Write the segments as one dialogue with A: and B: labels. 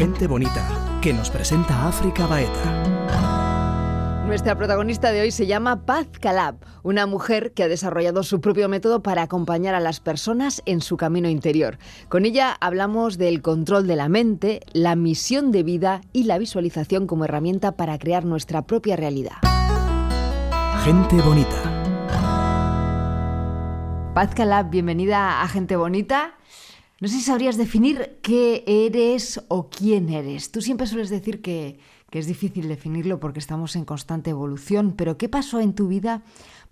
A: Gente bonita, que nos presenta África Baeta.
B: Nuestra protagonista de hoy se llama Paz Calab, una mujer que ha desarrollado su propio método para acompañar a las personas en su camino interior. Con ella hablamos del control de la mente, la misión de vida y la visualización como herramienta para crear nuestra propia realidad.
A: Gente bonita.
B: Paz Calab, bienvenida a Gente Bonita. No sé si sabrías definir qué eres o quién eres. Tú siempre sueles decir que, es difícil definirlo porque estamos en constante evolución, pero ¿qué pasó en tu vida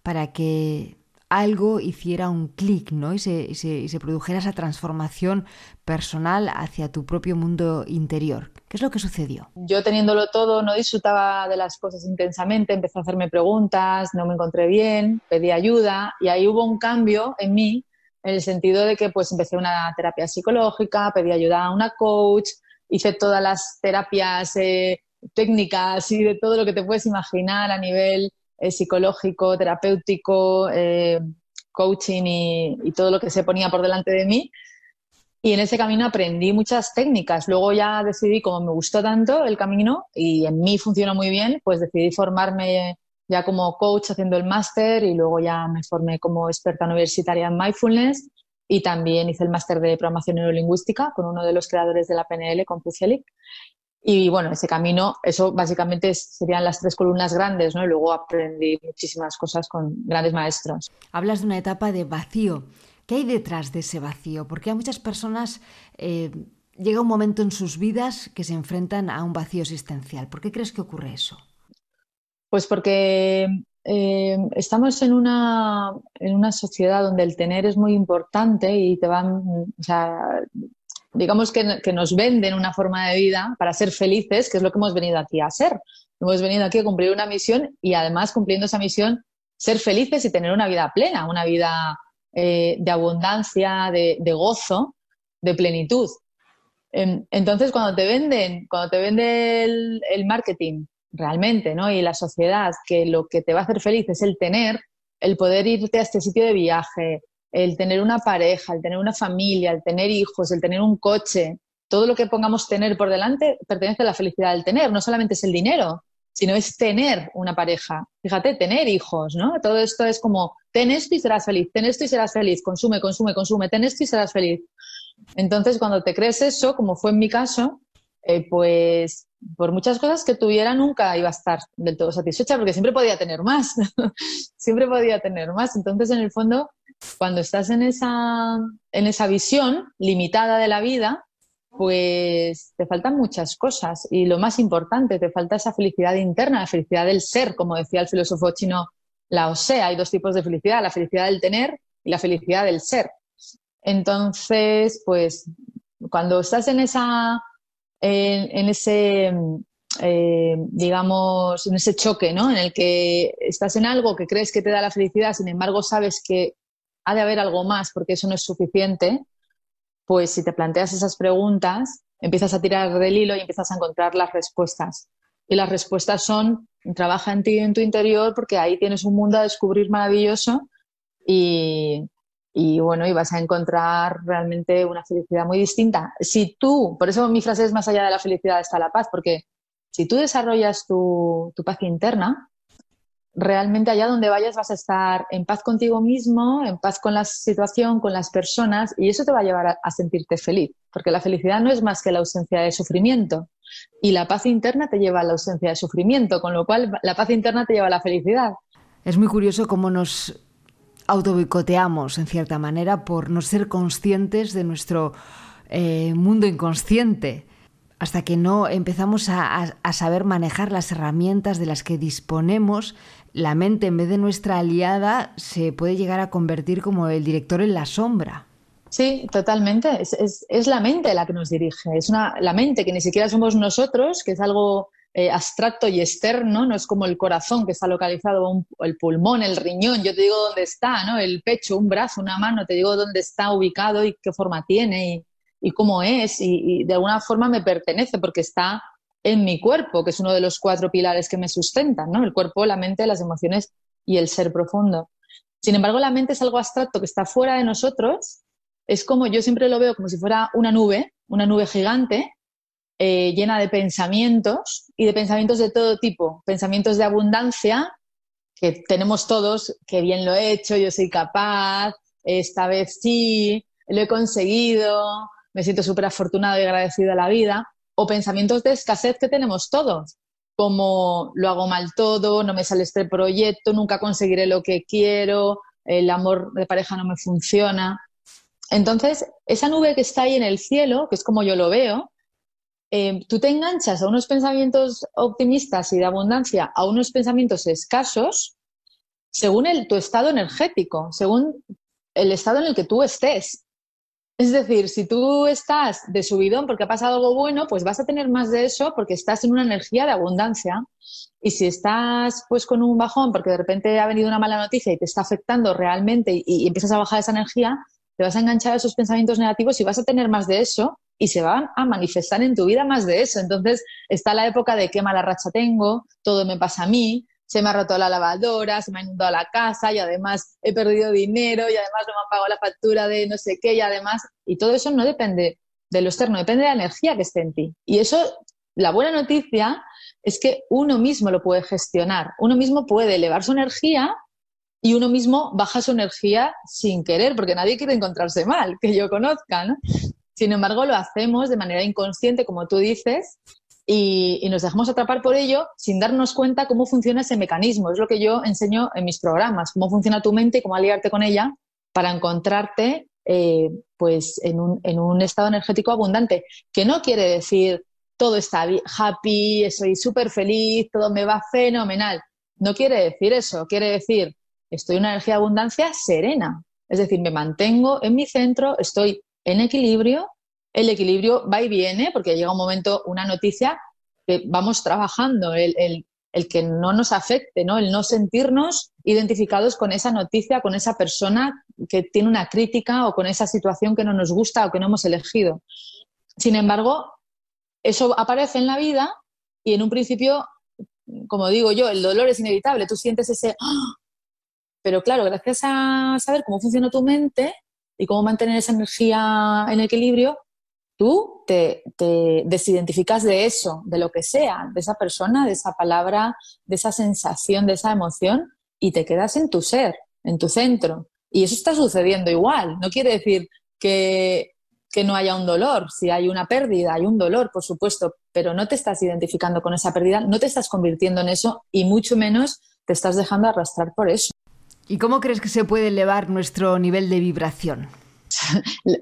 B: para que algo hiciera un clic ¿no? y, se, se, produjera esa transformación personal hacia tu propio mundo interior? ¿Qué es lo que sucedió?
C: Yo teniéndolo todo no disfrutaba de las cosas intensamente, empecé a hacerme preguntas, no me encontré bien, pedí ayuda y ahí hubo un cambio en mí en el sentido de que pues empecé una terapia psicológica, pedí ayuda a una coach, hice todas las terapias eh, técnicas y de todo lo que te puedes imaginar a nivel eh, psicológico, terapéutico, eh, coaching y, y, todo lo que se ponía por delante de mí. Y en ese camino aprendí muchas técnicas. Luego ya decidí, como me gustó tanto el camino y en mí funcionó muy bien, pues decidí formarme ya como coach haciendo el máster y luego ya me formé como experta universitaria en mindfulness y también hice el máster de programación neurolingüística con uno de los creadores de la PNL, con Pucelic. Y bueno, ese camino, eso básicamente serían las tres columnas grandes, ¿no? Y luego aprendí muchísimas cosas con grandes maestros.
B: Hablas de una etapa de vacío. ¿Qué hay detrás de ese vacío? Porque a muchas personas eh, llega un momento en sus vidas que se enfrentan a un vacío existencial. ¿Por qué crees que ocurre eso?
C: Pues porque eh, estamos en una, en una sociedad donde el tener es muy importante y te van, o sea, digamos que, nos venden una forma de vida para ser felices, que es lo que hemos venido aquí a hacer. Hemos venido aquí a cumplir una misión y además cumpliendo esa misión, ser felices y tener una vida plena, una vida eh, de abundancia, de, gozo, de plenitud. Entonces, cuando te venden, cuando te vende el marketing realmente, ¿no? Y la sociedad, que lo que te va a hacer feliz es el tener, el poder irte a este sitio de viaje, el tener una pareja, el tener una familia, el tener hijos, el tener un coche, todo lo que pongamos tener por delante pertenece a la felicidad del tener, no solamente es el dinero, sino es tener una pareja. Fíjate, tener hijos, ¿no? Todo esto es como, ten esto y serás feliz, ten esto y serás feliz, consume, consume, consume, ten esto y serás feliz. Entonces, cuando te crees eso, como fue en mi caso, eh, pues por muchas cosas que tuviera nunca iba a estar del todo satisfecha porque siempre podía tener más, siempre podía tener más. Entonces, en el fondo, cuando estás en esa, en esa visión limitada de la vida, pues te faltan muchas cosas y lo más importante, te falta esa felicidad interna, la felicidad del ser, como decía el filósofo chino Lao Tse. Hay dos tipos de felicidad, la felicidad del tener y la felicidad del ser. Entonces, pues cuando estás en esa en, ese, eh, digamos, en ese choque, ¿no? En el que estás en algo que crees que te da la felicidad, sin embargo sabes que ha de haber algo más porque eso no es suficiente, pues si te planteas esas preguntas, empiezas a tirar del hilo y empiezas a encontrar las respuestas. Y las respuestas son, trabaja en ti en tu interior porque ahí tienes un mundo a descubrir maravilloso y, y bueno, y vas a encontrar realmente una felicidad muy distinta. Si tú, por eso mi frase es más allá de la felicidad está la paz, porque si tú desarrollas tu, tu paz interna, realmente allá donde vayas vas a estar en paz contigo mismo, en paz con la situación, con las personas, y eso te va a llevar a, a, sentirte feliz, porque la felicidad no es más que la ausencia de sufrimiento, y la paz interna te lleva a la ausencia de sufrimiento, con lo cual la paz interna te lleva a la felicidad.
B: Es muy curioso cómo nos autoboicoteamos en cierta manera por no ser conscientes de nuestro eh, mundo inconsciente hasta que no empezamos a, saber manejar las herramientas de las que disponemos, la mente en vez de nuestra aliada se puede llegar a convertir como el director en la sombra.
C: Sí, totalmente. Es, es, es la mente la que nos dirige. Es una, la mente que ni siquiera somos nosotros, que es algo eh, abstracto y externo, no es como el corazón que está localizado, un, el pulmón, el riñón, yo te digo dónde está, ¿no? El pecho, un brazo, una mano, te digo dónde está ubicado y qué forma tiene y, y cómo es y, y, de alguna forma me pertenece porque está en mi cuerpo, que es uno de los cuatro pilares que me sustentan, ¿no? El cuerpo, la mente, las emociones y el ser profundo. Sin embargo, la mente es algo abstracto que está fuera de nosotros. Es como yo siempre lo veo como si fuera una nube, una nube gigante eh, llena de pensamientos y de pensamientos de todo tipo, pensamientos de abundancia que tenemos todos, que bien lo he hecho, yo soy capaz, esta vez sí, lo he conseguido, me siento súper afortunado y agradecido a la vida, o pensamientos de escasez que tenemos todos, como lo hago mal todo, no me sale este proyecto, nunca conseguiré lo que quiero, el amor de pareja no me funciona. Entonces, esa nube que está ahí en el cielo, que es como yo lo veo, eh, tú te enganchas a unos pensamientos optimistas y de abundancia, a unos pensamientos escasos, según el, tu estado energético, según el estado en el que tú estés. Es decir, si tú estás de subidón porque ha pasado algo bueno, pues vas a tener más de eso porque estás en una energía de abundancia. Y si estás pues con un bajón porque de repente ha venido una mala noticia y te está afectando realmente y, y empiezas a bajar esa energía, te vas a enganchar a esos pensamientos negativos y vas a tener más de eso y se van a manifestar en tu vida más de eso. Entonces está la época de qué mala racha tengo, todo me pasa a mí, se me ha roto la lavadora, se me ha inundado la casa y además he perdido dinero y además no me han pagado la factura de no sé qué y además, y todo eso no depende de lo externo, depende de la energía que esté en ti. Y eso, la buena noticia es que uno mismo lo puede gestionar, uno mismo puede elevar su energía y uno mismo baja su energía sin querer, porque nadie quiere encontrarse mal, que yo conozca, ¿no? Sin embargo, lo hacemos de manera inconsciente, como tú dices, y, nos dejamos atrapar por ello sin darnos cuenta cómo funciona ese mecanismo. Es lo que yo enseño en mis programas, cómo funciona tu mente y cómo aliarte con ella para encontrarte eh, pues en un, en un estado energético abundante, que no quiere decir todo está happy, soy súper feliz, todo me va fenomenal. No quiere decir eso, quiere decir estoy en una energía de abundancia serena. Es decir, me mantengo en mi centro, estoy en equilibrio, el equilibrio va y viene, porque llega un momento, una noticia que vamos trabajando, el, que no nos afecte, ¿no? el no sentirnos identificados con esa noticia, con esa persona que tiene una crítica o con esa situación que no nos gusta o que no hemos elegido. Sin embargo, eso aparece en la vida y en un principio, como digo yo, el dolor es inevitable, tú sientes ese... ¡ah! Pero claro, gracias a saber cómo funciona tu mente, y cómo mantener esa energía en equilibrio, tú te, desidentificas de eso, de lo que sea, de esa persona, de esa palabra, de esa sensación, de esa emoción, y te quedas en tu ser, en tu centro. Y eso está sucediendo igual. No quiere decir que, que no haya un dolor. Si hay una pérdida, hay un dolor, por supuesto, pero no te estás identificando con esa pérdida, no te estás convirtiendo en eso y mucho menos te estás dejando arrastrar por eso.
B: ¿Y cómo crees que se puede elevar nuestro nivel de vibración?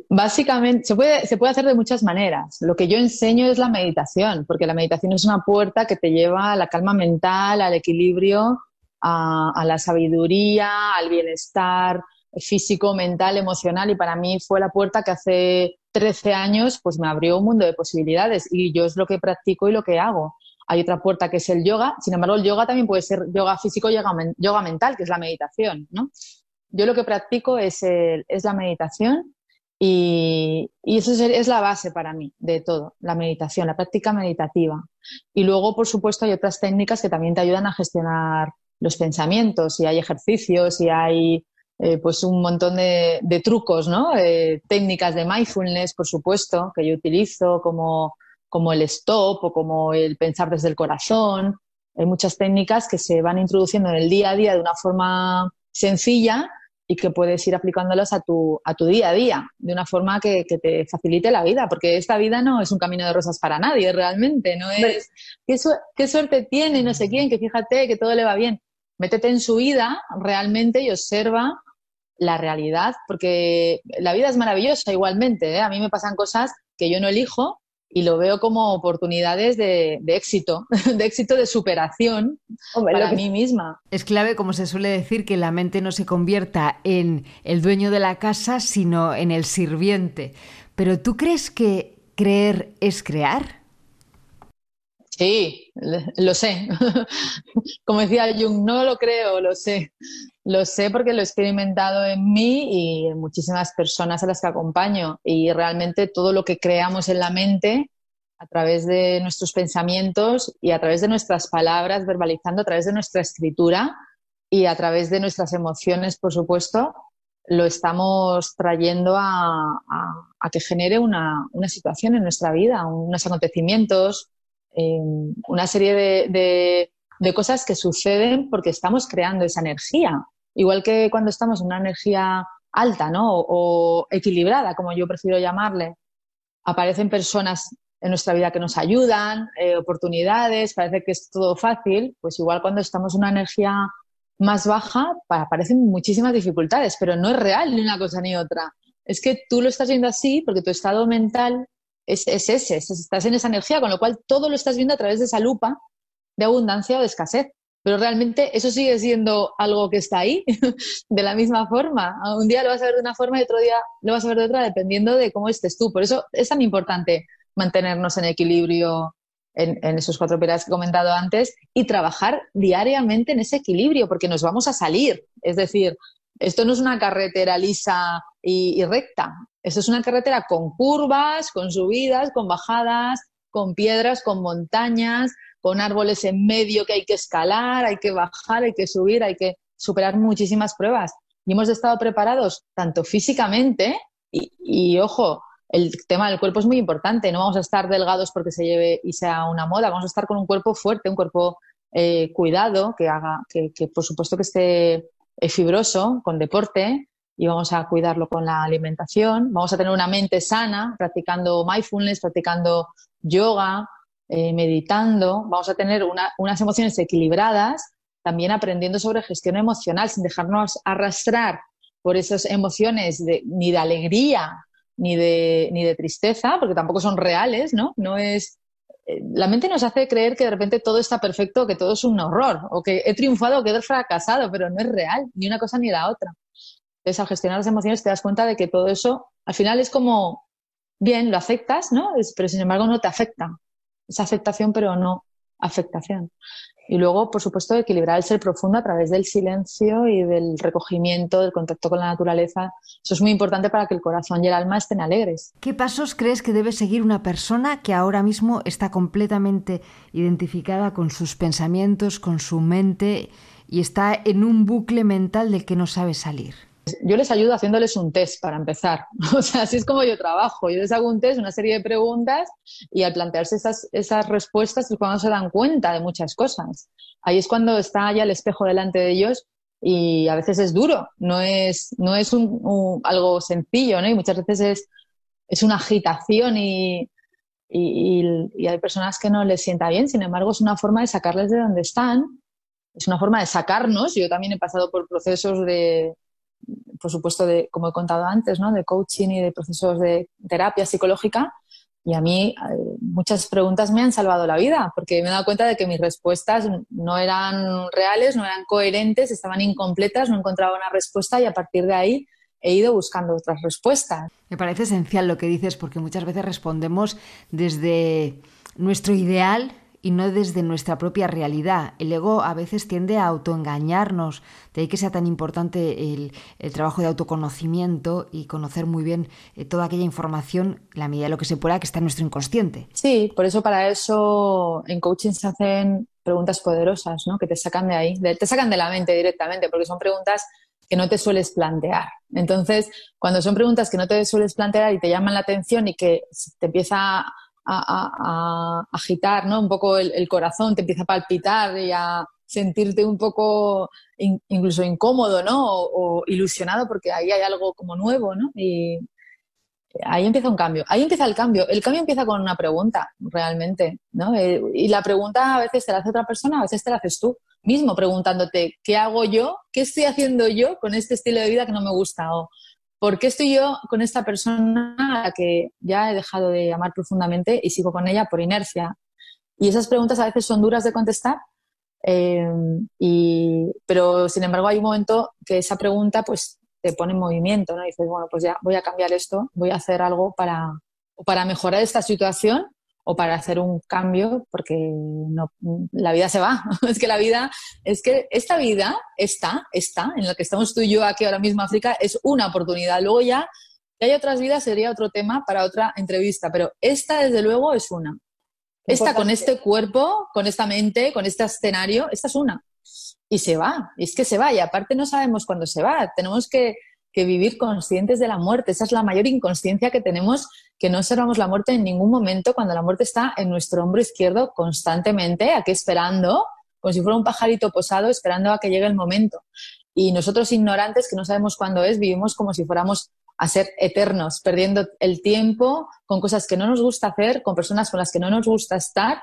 C: Básicamente, se puede, se puede hacer de muchas maneras. Lo que yo enseño es la meditación, porque la meditación es una puerta que te lleva a la calma mental, al equilibrio, a, a la sabiduría, al bienestar físico, mental, emocional. Y para mí fue la puerta que hace 13 años pues me abrió un mundo de posibilidades. Y yo es lo que practico y lo que hago. Hay otra puerta que es el yoga. Sin embargo, el yoga también puede ser yoga físico, yoga, yoga mental, que es la meditación, ¿no? Yo lo que practico es, es la meditación y, y, eso es, la base para mí de todo, la meditación, la práctica meditativa. Y luego, por supuesto, hay otras técnicas que también te ayudan a gestionar los pensamientos y hay ejercicios y hay eh, pues un montón de, trucos, ¿no? Eh, técnicas de mindfulness, por supuesto, que yo utilizo como como el stop o como el pensar desde el corazón. Hay muchas técnicas que se van introduciendo en el día a día de una forma sencilla y que puedes ir aplicándolas a tu, a tu día a día, de una forma que, te facilite la vida, porque esta vida no es un camino de rosas para nadie realmente, no es ¿qué, qué suerte tiene no sé quién, que fíjate que todo le va bien. Métete en su vida realmente y observa la realidad, porque la vida es maravillosa igualmente. ¿eh? A mí me pasan cosas que yo no elijo y lo veo como oportunidades de, éxito, de éxito de superación para mí misma.
B: Es clave, como se suele decir, que la mente no se convierta en el dueño de la casa, sino en el sirviente. Pero ¿tú crees que creer es crear?
C: Sí, lo sé. Como decía Jung, no lo creo, lo sé. Lo sé porque lo he experimentado en mí y en muchísimas personas a las que acompaño. Y realmente todo lo que creamos en la mente, a través de nuestros pensamientos y a través de nuestras palabras, verbalizando, a través de nuestra escritura y a través de nuestras emociones, por supuesto, lo estamos trayendo a, que genere una, situación en nuestra vida, unos acontecimientos, eh, una serie de, cosas que suceden porque estamos creando esa energía. Igual que cuando estamos en una energía alta ¿no? o, equilibrada, como yo prefiero llamarle, aparecen personas en nuestra vida que nos ayudan, eh, oportunidades, parece que es todo fácil, pues igual cuando estamos en una energía más baja aparecen muchísimas dificultades, pero no es real ni una cosa ni otra. Es que tú lo estás viendo así porque tu estado mental es, ese, estás en esa energía, con lo cual todo lo estás viendo a través de esa lupa de abundancia o de escasez. Pero realmente eso sigue siendo algo que está ahí de la misma forma. Un día lo vas a ver de una forma y otro día lo vas a ver de otra, dependiendo de cómo estés tú. Por eso es tan importante mantenernos en equilibrio en, esos cuatro pilares que he comentado antes y trabajar diariamente en ese equilibrio, porque nos vamos a salir. Es decir, esto no es una carretera lisa y, recta, esto es una carretera con curvas, con subidas, con bajadas, con piedras, con montañas, con árboles en medio que hay que escalar, hay que bajar, hay que subir, hay que superar muchísimas pruebas. Y hemos estado preparados tanto físicamente y ojo, el tema del cuerpo es muy importante. No vamos a estar delgados porque se lleve y sea una moda. Vamos a estar con un cuerpo fuerte, un cuerpo eh, cuidado, que haga, que, por supuesto que esté eh, fibroso, con deporte, y vamos a cuidarlo con la alimentación. Vamos a tener una mente sana, practicando mindfulness, practicando yoga, eh, meditando. Vamos a tener unas emociones equilibradas, también aprendiendo sobre gestión emocional, sin dejarnos arrastrar por esas emociones ni de alegría ni de, ni de tristeza, porque tampoco son reales, ¿no? No es. Eh, la mente nos hace creer que de repente todo está perfecto, que todo es un horror, o que he triunfado o que he fracasado, pero no es real, ni una cosa ni la otra. Entonces, al gestionar las emociones te das cuenta de que todo eso, al final es como, bien, lo aceptas, ¿no? pero sin embargo no te afecta. Es aceptación, pero no afectación. Y luego, por supuesto, equilibrar el ser profundo a través del silencio y del recogimiento, del contacto con la naturaleza. Eso es muy importante para que el corazón y el alma estén alegres.
B: ¿Qué pasos crees que debe seguir una persona que ahora mismo está completamente identificada con sus pensamientos, con su mente y está en un bucle mental del que no sabe salir?
C: Yo les ayudo haciéndoles un test para empezar. O sea, así es como yo trabajo. Yo les hago un test, una serie de preguntas y al plantearse esas, esas respuestas es cuando se dan cuenta de muchas cosas. Ahí es cuando está ya el espejo delante de ellos y a veces es duro, no es, no es algo sencillo, ¿no? Y muchas veces es, es una agitación y, y, y, hay personas que no les sienta bien, sin embargo es una forma de sacarles de donde están, es una forma de sacarnos. Yo también he pasado por procesos de, por supuesto, de, como he contado antes, ¿no? de coaching y de procesos de terapia psicológica. Y a mí eh, muchas preguntas me han salvado la vida, porque me he dado cuenta de que mis respuestas no eran reales, no eran coherentes, estaban incompletas, no encontraba una respuesta y a partir de ahí he ido buscando otras respuestas.
B: Me parece esencial lo que dices, porque muchas veces respondemos desde nuestro ideal y no desde nuestra propia realidad. El ego a veces tiende a autoengañarnos, de ahí que sea tan importante el, trabajo de autoconocimiento y conocer muy bien eh, toda aquella información, la medida de lo que se pueda, que está en nuestro inconsciente.
C: Sí, por eso para eso en coaching se hacen preguntas poderosas, ¿no? que te sacan de ahí, te sacan de la mente directamente, porque son preguntas que no te sueles plantear. Entonces, cuando son preguntas que no te sueles plantear y te llaman la atención y que te empieza a, agitar ¿no? un poco el, corazón, te empieza a palpitar y a sentirte un poco incluso incómodo ¿no? O, ilusionado porque ahí hay algo como nuevo ¿no? y ahí empieza un cambio. Ahí empieza el cambio. El cambio empieza con una pregunta realmente ¿no? Eh, y la pregunta a veces te la hace otra persona, a veces te la haces tú mismo preguntándote ¿qué hago yo? ¿Qué estoy haciendo yo con este estilo de vida que no me gusta? O ¿por qué estoy yo con esta persona a la que ya he dejado de amar profundamente y sigo con ella por inercia? Y esas preguntas a veces son duras de contestar, eh, pero sin embargo hay un momento que esa pregunta pues te pone en movimiento, ¿no? Y dices, bueno, pues ya voy a cambiar esto, voy a hacer algo para, para mejorar esta situación o para hacer un cambio, porque no, la vida se va. es que la vida, es que esta vida, está, está, en la que estamos tú y yo aquí ahora mismo, África, es una oportunidad. Luego ya, que hay otras vidas, sería otro tema para otra entrevista, pero esta, desde luego, es una. Esta con este cuerpo, con esta mente, con este escenario, esta es una. Y se va, y es que se va, y aparte no sabemos cuándo se va. Tenemos que, que vivir conscientes de la muerte. Esa es la mayor inconsciencia que tenemos, que no observamos la muerte en ningún momento cuando la muerte está en nuestro hombro izquierdo constantemente, aquí esperando, como si fuera un pajarito posado, esperando a que llegue el momento. Y nosotros ignorantes, que no sabemos cuándo es, vivimos como si fuéramos a ser eternos, perdiendo el tiempo con cosas que no nos gusta hacer, con personas con las que no nos gusta estar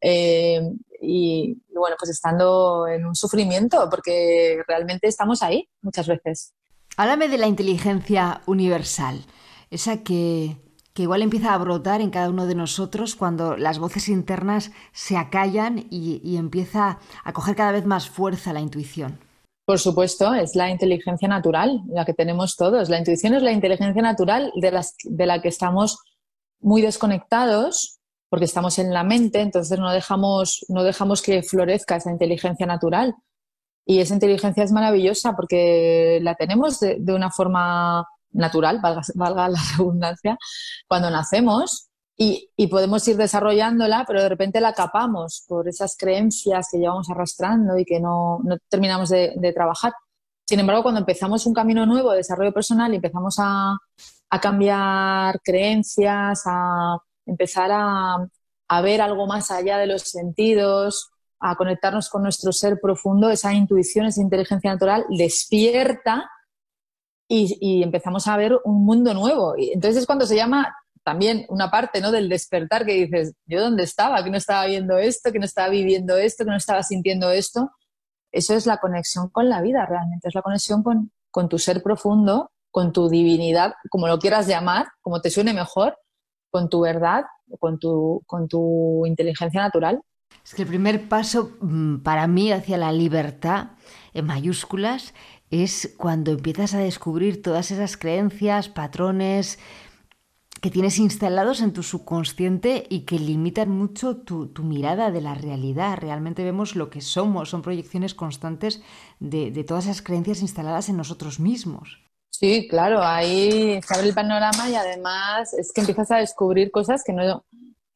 C: eh, y, bueno, pues estando en un sufrimiento, porque realmente estamos ahí muchas veces.
B: Háblame de la inteligencia universal, esa que, igual empieza a brotar en cada uno de nosotros cuando las voces internas se acallan y empieza a coger cada vez más fuerza la intuición.
C: Por supuesto, es la inteligencia natural, la que tenemos todos. La intuición es la inteligencia natural de, las, de la que estamos muy desconectados porque estamos en la mente, entonces no dejamos, no dejamos que florezca esa inteligencia natural. Y esa inteligencia es maravillosa porque la tenemos de, una forma natural, valga, valga la redundancia, cuando nacemos y, podemos ir desarrollándola, pero de repente la capamos por esas creencias que llevamos arrastrando y que no, terminamos de, trabajar. Sin embargo, cuando empezamos un camino nuevo de desarrollo personal y empezamos a, cambiar creencias, a empezar a, ver algo más allá de los sentidos, a conectarnos con nuestro ser profundo, esa intuición, esa inteligencia natural despierta y, empezamos a ver un mundo nuevo. Y entonces es cuando se llama también una parte ¿no? del despertar que dices, ¿yo dónde estaba? Que no estaba viendo esto, que no estaba viviendo esto, que no estaba sintiendo esto. Eso es la conexión con la vida realmente, es la conexión con, con tu ser profundo, con tu divinidad, como lo quieras llamar, como te suene mejor, con tu verdad, con tu, con tu inteligencia natural.
B: Es que el primer paso mm, para mí hacia la libertad, en mayúsculas, es cuando empiezas a descubrir todas esas creencias, patrones, que tienes instalados en tu subconsciente y que limitan mucho tu, mirada de la realidad. Realmente vemos lo que somos, son proyecciones constantes de, todas esas creencias instaladas en nosotros mismos.
C: Sí, claro, ahí se abre el panorama y además es que empiezas a descubrir cosas que no,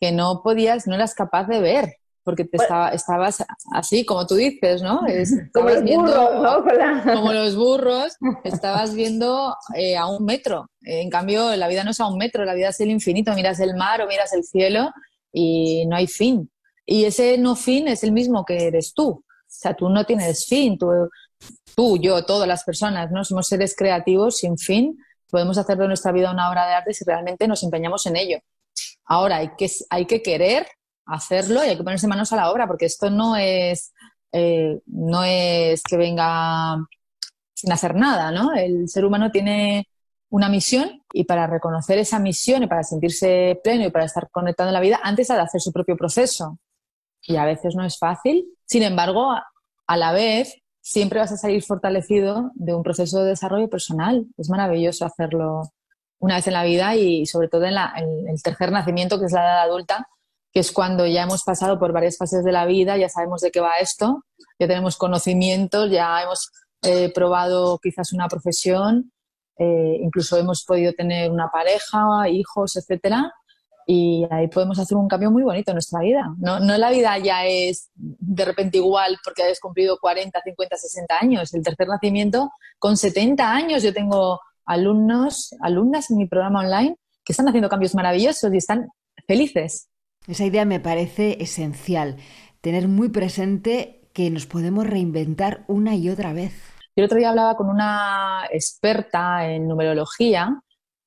C: que no podías, no eras capaz de ver porque te estaba, estabas así, como tú dices, ¿no?
D: como los burros, ¿no?
C: Como los burros, estabas viendo eh, a un metro. En cambio, la vida no es a un metro, la vida es el infinito. Miras el mar o miras el cielo y no hay fin. Y ese no fin es el mismo que eres tú. O sea, tú no tienes fin. Tú, tú yo, todas las personas, ¿no? Somos seres creativos sin fin. Podemos hacer de nuestra vida una obra de arte si realmente nos empeñamos en ello. Ahora, hay que, hay que querer hacerlo y hay que ponerse manos a la obra, porque esto no es, eh, no es que venga sin hacer nada, ¿no? El ser humano tiene una misión y para reconocer esa misión y para sentirse pleno y para estar conectado en la vida, antes ha de hacer su propio proceso. Y a veces no es fácil. Sin embargo, a la vez, siempre vas a salir fortalecido de un proceso de desarrollo personal. Es maravilloso hacerlo una vez en la vida y sobre todo en, en el tercer nacimiento, que es la edad adulta, que es cuando ya hemos pasado por varias fases de la vida, ya sabemos de qué va esto, ya tenemos conocimientos, ya hemos eh, probado quizás una profesión, eh, incluso hemos podido tener una pareja, hijos, etcétera, y ahí podemos hacer un cambio muy bonito en nuestra vida. No, no la vida ya es de repente igual porque hayas cumplido 40, 50, 60 años. El tercer nacimiento, con 70 años, yo tengo alumnos, alumnas en mi programa online que están haciendo cambios maravillosos y están felices.
B: Esa idea me parece esencial, tener muy presente que nos podemos reinventar una y otra vez.
C: Yo el otro día hablaba con una experta en numerología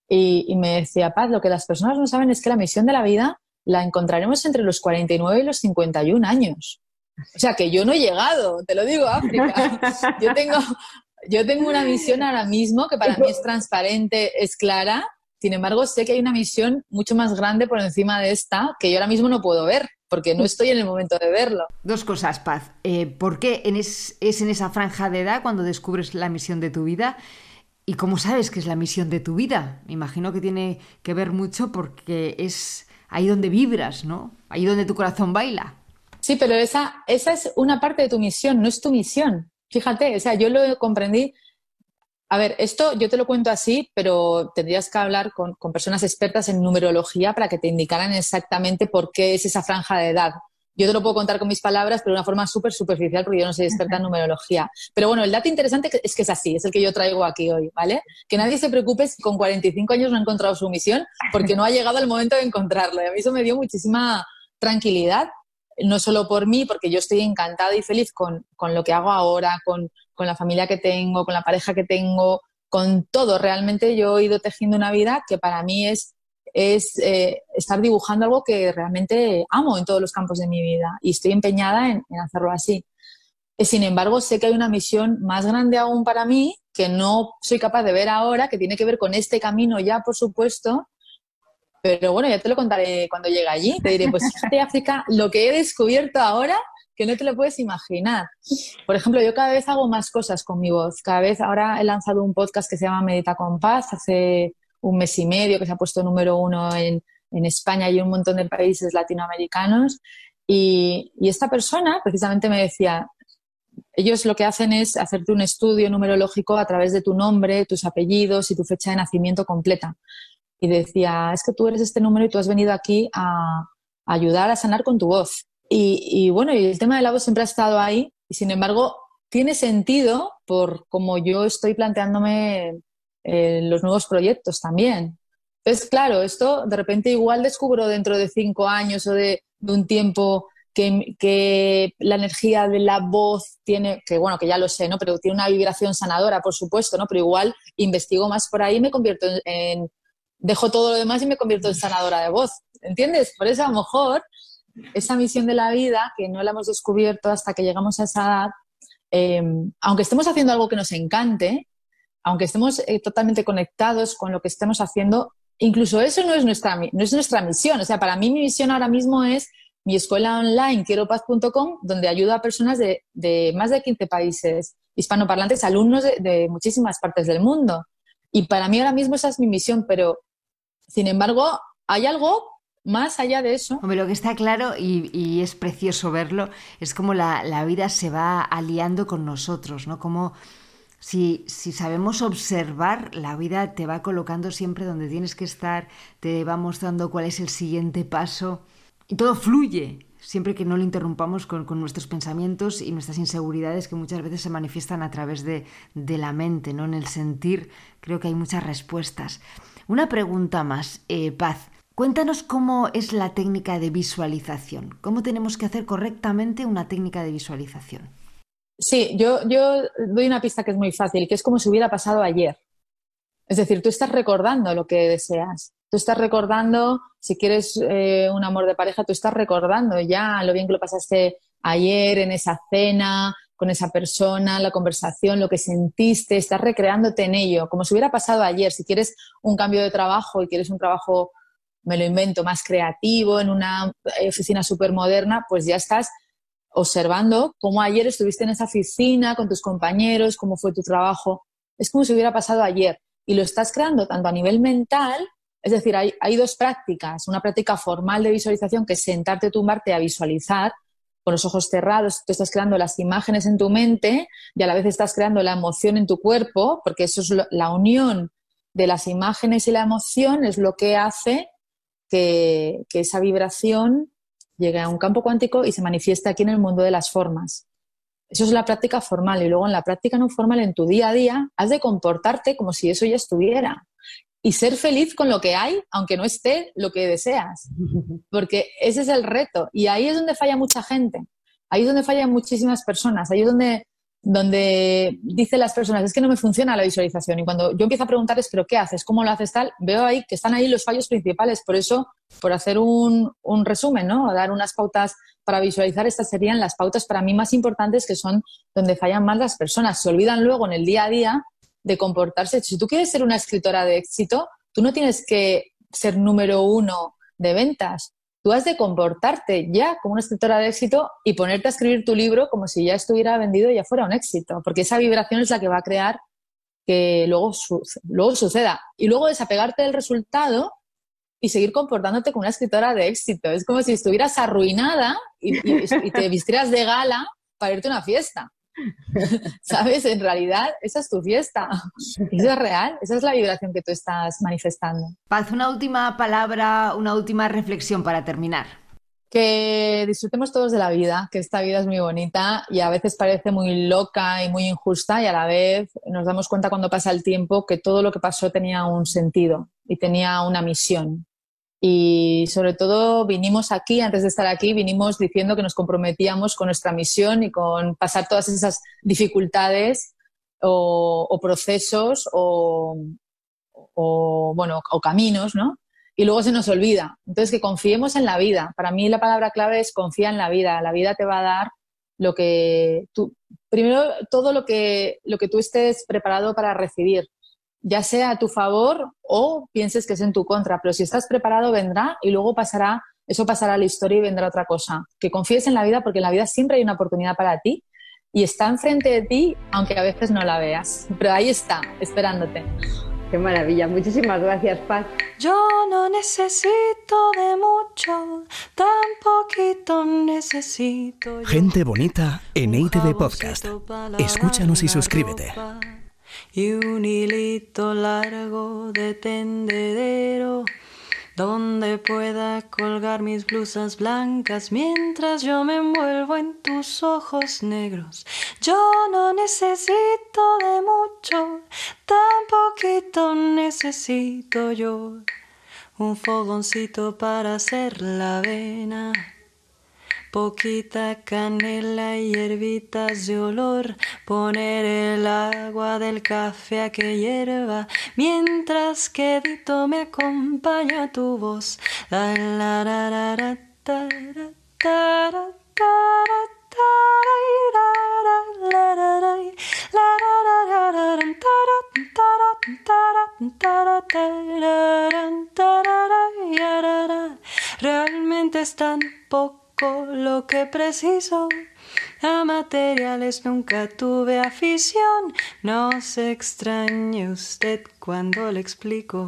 C: y, me decía, Paz, lo que las personas no saben es que la misión de la vida la encontraremos entre los 49 y los 51 años. O sea, que yo no he llegado, te lo digo, África. Yo tengo, yo tengo una misión ahora mismo que para mí es transparente, es clara, sin embargo, sé que hay una misión mucho más grande por encima de esta que yo ahora mismo no puedo ver, porque no estoy en el momento de verlo.
B: Dos cosas, Paz. Eh, ¿Por qué es, en esa franja de edad cuando descubres la misión de tu vida? ¿Y cómo sabes que es la misión de tu vida? Me imagino que tiene que ver mucho porque es ahí donde vibras, ¿no? Ahí donde tu corazón baila.
C: Sí, pero esa, esa es una parte de tu misión, no es tu misión. Fíjate, o sea, yo lo comprendí a ver, esto yo te lo cuento así, pero tendrías que hablar con, personas expertas en numerología para que te indicaran exactamente por qué es esa franja de edad. yo te lo puedo contar con mis palabras, pero de una forma súper superficial porque yo no soy experta en numerología. Pero bueno, el dato interesante es que es así, es el que yo traigo aquí hoy, ¿vale? Que nadie se preocupe si con 45 años no ha encontrado su misión porque no ha llegado el momento de encontrarlo. Y a mí eso me dio muchísima tranquilidad, no solo por mí, porque yo estoy encantada y feliz con, con lo que hago ahora, con, con la familia que tengo, con la pareja que tengo, con todo. Realmente yo he ido tejiendo una vida que para mí es es eh, estar dibujando algo que realmente amo en todos los campos de mi vida y estoy empeñada en, hacerlo así. Eh, sin embargo, sé que hay una misión más grande aún para mí que no soy capaz de ver ahora, que tiene que ver con este camino ya, por supuesto, pero bueno, ya te lo contaré cuando llegue allí. Te diré, pues fíjate, África, lo que he descubierto ahora que no te lo puedes imaginar. Por ejemplo, yo cada vez hago más cosas con mi voz. Cada vez ahora he lanzado un podcast que se llama Medita con Paz hace un mes y medio, que se ha puesto número uno en, España y en un montón de países latinoamericanos. Y, esta persona precisamente me decía, ellos lo que hacen es hacerte un estudio numerológico a través de tu nombre, tus apellidos y tu fecha de nacimiento completa. Y decía, es que tú eres este número y tú has venido aquí a, ayudar a sanar con tu voz. Y, bueno, y el tema de la voz siempre ha estado ahí y sin embargo tiene sentido por como yo estoy planteándome los nuevos proyectos también. Entonces, claro, esto de repente igual descubro dentro de cinco años o de, un tiempo que, la energía de la voz tiene, que bueno, que ya lo sé, ¿no? Pero tiene una vibración sanadora, por supuesto, ¿no? Pero igual investigo más por ahí y me convierto en, dejo todo lo demás y me convierto en sanadora de voz, ¿entiendes? Por eso a lo mejor esa misión de la vida, que no la hemos descubierto hasta que llegamos a esa edad, eh, aunque estemos haciendo algo que nos encante, aunque estemos eh, totalmente conectados con lo que estemos haciendo, incluso eso no es, nuestra, no es nuestra misión. O sea, para mí mi misión ahora mismo es mi escuela online, quieropaz.com, donde ayudo a personas de, más de 15 países hispanoparlantes, alumnos de, muchísimas partes del mundo. Y para mí ahora mismo esa es mi misión, pero sin embargo, hay algo más allá de eso.
B: Hombre, lo que está claro y, es precioso verlo es como la, vida se va aliando con nosotros, ¿no? Como si, sabemos observar, la vida te va colocando siempre donde tienes que estar, te va mostrando cuál es el siguiente paso y todo fluye, siempre que no lo interrumpamos con, nuestros pensamientos y nuestras inseguridades que muchas veces se manifiestan a través de, la mente, ¿no? En el sentir creo que hay muchas respuestas. Una pregunta más, eh, Paz. Cuéntanos cómo es la técnica de visualización, cómo tenemos que hacer correctamente una técnica de visualización.
C: Sí, yo, yo doy una pista que es muy fácil, que es como si hubiera pasado ayer. Es decir, tú estás recordando lo que deseas. Tú estás recordando, si quieres eh, un amor de pareja, tú estás recordando ya lo bien que lo pasaste ayer en esa cena, con esa persona, la conversación, lo que sentiste, estás recreándote en ello, como si hubiera pasado ayer. Si quieres un cambio de trabajo y quieres un trabajo, me lo invento, más creativo, en una eh, oficina súper moderna, pues ya estás observando cómo ayer estuviste en esa oficina con tus compañeros, cómo fue tu trabajo. Es como si hubiera pasado ayer y lo estás creando tanto a nivel mental, es decir, hay, dos prácticas. Una práctica formal de visualización que es sentarte, tumbarte a visualizar con los ojos cerrados, tú estás creando las imágenes en tu mente y a la vez estás creando la emoción en tu cuerpo, porque eso es la unión de las imágenes y la emoción es lo que hace que, que esa vibración llega a un campo cuántico y se manifiesta aquí en el mundo de las formas. Eso es la práctica formal y luego en la práctica no formal, en tu día a día, has de comportarte como si eso ya estuviera y ser feliz con lo que hay, aunque no esté lo que deseas, porque ese es el reto y ahí es donde falla mucha gente, ahí es donde fallan muchísimas personas, ahí es donde donde dicen las personas, es que no me funciona la visualización. Y cuando yo empiezo a preguntarles, ¿pero qué haces? ¿Cómo lo haces tal? Veo ahí que están ahí los fallos principales. Por eso, por hacer un, un resumen, ¿no? dar unas pautas para visualizar, estas serían las pautas para mí más importantes, que son donde fallan más las personas. Se olvidan luego en el día a día de comportarse. Si tú quieres ser una escritora de éxito, tú no tienes que ser número uno de ventas tú has de comportarte ya como una escritora de éxito y ponerte a escribir tu libro como si ya estuviera vendido y ya fuera un éxito, porque esa vibración es la que va a crear que luego, luego suceda. Y luego desapegarte del resultado y seguir comportándote como una escritora de éxito. Es como si estuvieras arruinada y, y te vistieras de gala para irte a una fiesta. ¿Sabes? En realidad, esa es tu fiesta. Eso es real. Esa es la vibración que tú estás manifestando.
B: Paz, una última palabra, una última reflexión para terminar.
C: que disfrutemos todos de la vida, que esta vida es muy bonita y a veces parece muy loca y muy injusta y a la vez nos damos cuenta cuando pasa el tiempo que todo lo que pasó tenía un sentido y tenía una misión. Y sobre todo vinimos aquí, antes de estar aquí, vinimos diciendo que nos comprometíamos con nuestra misión y con pasar todas esas dificultades o, procesos o, o, bueno, o caminos, ¿no? y luego se nos olvida. Entonces, que confiemos en la vida. Para mí la palabra clave es confía en la vida. La vida te va a dar lo que tú, primero todo lo que, lo que tú estés preparado para recibir, ya sea a tu favor o pienses que es en tu contra, pero si estás preparado vendrá y luego pasará, eso pasará a la historia y vendrá otra cosa. Que confíes en la vida porque en la vida siempre hay una oportunidad para ti y está enfrente de ti, aunque a veces no la veas, pero ahí está, esperándote.
D: Qué maravilla. Muchísimas gracias, Paz.
E: Yo no necesito de mucho, tan poquito necesito.
A: Gente bonita en ITV Podcast. Escúchanos y suscríbete.
E: Y un hilito largo de tendedero donde pueda colgar mis blusas blancas mientras yo me envuelvo en tus ojos negros. Yo no necesito de mucho, tan poquito necesito yo. Un fogoncito para hacer la avena poquita canela y hierbitas de olor, poner el agua del café a que hierva, mientras que Dito me acompaña tu voz. La, la, la, Realmente es tan poco lo que preciso. A materiales nunca tuve afición. No se extrañe usted cuando le explico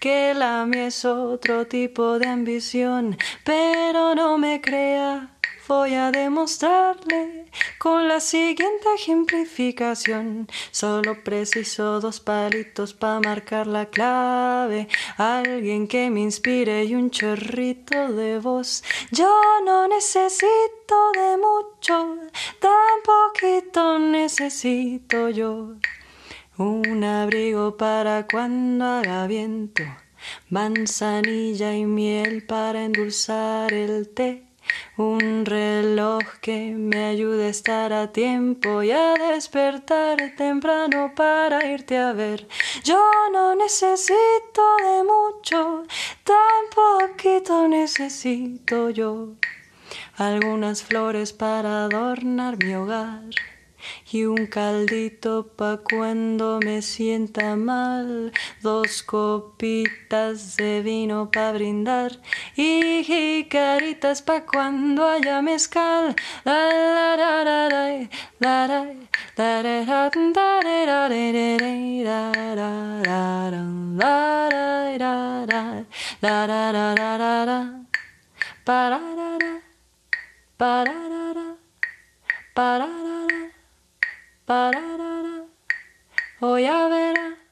E: que la mía es otro tipo de ambición, pero no me crea voy a demostrarle con la siguiente ejemplificación. Solo preciso dos palitos para marcar la clave. Alguien que me inspire y un chorrito de voz. Yo no necesito de mucho, tan poquito necesito yo. Un abrigo para cuando haga viento, manzanilla y miel para endulzar el té un reloj que me ayude a estar a tiempo y a despertar temprano para irte a ver. Yo no necesito de mucho, tan poquito necesito yo. Algunas flores para adornar mi hogar y un caldito pa' cuando me sienta mal, dos copitas de vino pa' brindar y jicaritas pa' cuando haya mezcal. La Voy a ver